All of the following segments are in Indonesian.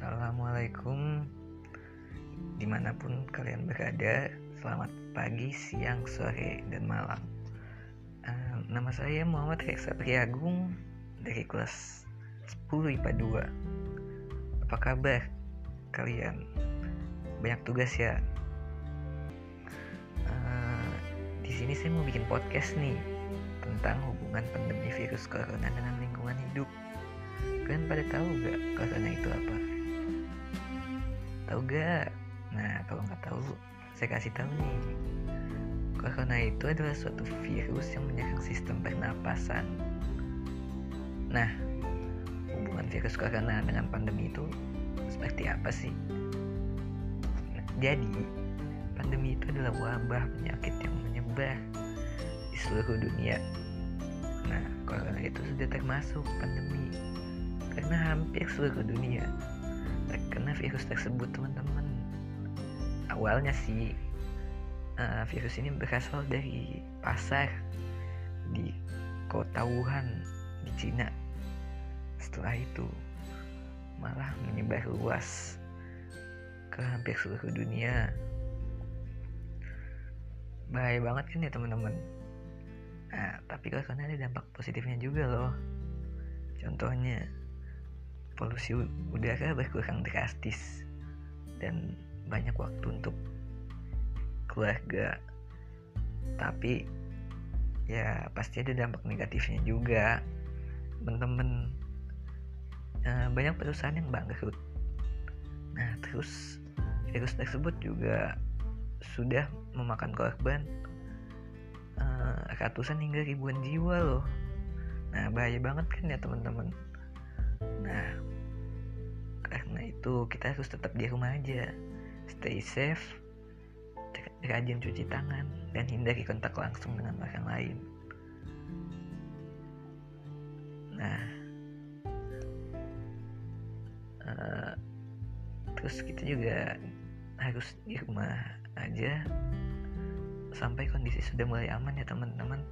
Assalamualaikum. Di mana pun kalian berada Selamat pagi, siang, sore, dan malam. Uh, Nama saya Muhammad Reksa Priagung Dari kelas 10 IPA 2 Apa kabar kalian? Banyak tugas ya? Uh, Di sini saya mau bikin podcast nih Tentang hubungan pandemi virus corona dengan lingkungan hidup. Kalian pada tahu gak corona itu apa? Tahu gak? Nah, kalau nggak tahu, saya kasih tahu nih. Corona itu adalah suatu virus yang menyerang sistem pernapasan. Nah, hubungan virus corona dengan pandemi itu seperti apa sih? Jadi, pandemi itu adalah wabah penyakit yang menyebar di seluruh dunia. Nah, corona itu sudah termasuk pandemi karena hampir seluruh dunia terkena virus tersebut teman-teman. Awalnya sih uh, virus ini berasal dari pasar di kota Wuhan di Cina. Setelah itu malah menyebar luas ke hampir seluruh dunia. Bahaya banget kan ya teman-teman? Nah tapi kalau ada dampak positifnya juga loh. Contohnya polusi udara berkurang drastis dan banyak waktu untuk keluarga. Tapi ya pasti ada dampak negatifnya juga. Temen-temen nah, banyak perusahaan yang bangkrut. Nah terus virus tersebut juga sudah memakan korban uh, ratusan hingga ribuan jiwa loh. Nah bahaya banget kan ya teman-teman itu kita harus tetap di rumah aja. Stay safe. Rajin cuci tangan dan hindari kontak langsung dengan orang lain. Nah. Uh, terus kita juga harus di rumah aja. Sampai kondisi sudah mulai aman ya teman-teman.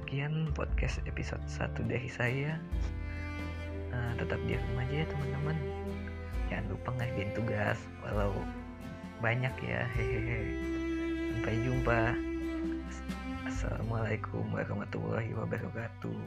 Sekian podcast episode 1 dari saya. Uh, tetap di rumah aja ya teman-teman tugas walau banyak ya hehehe. Sampai jumpa. Assalamualaikum warahmatullahi wabarakatuh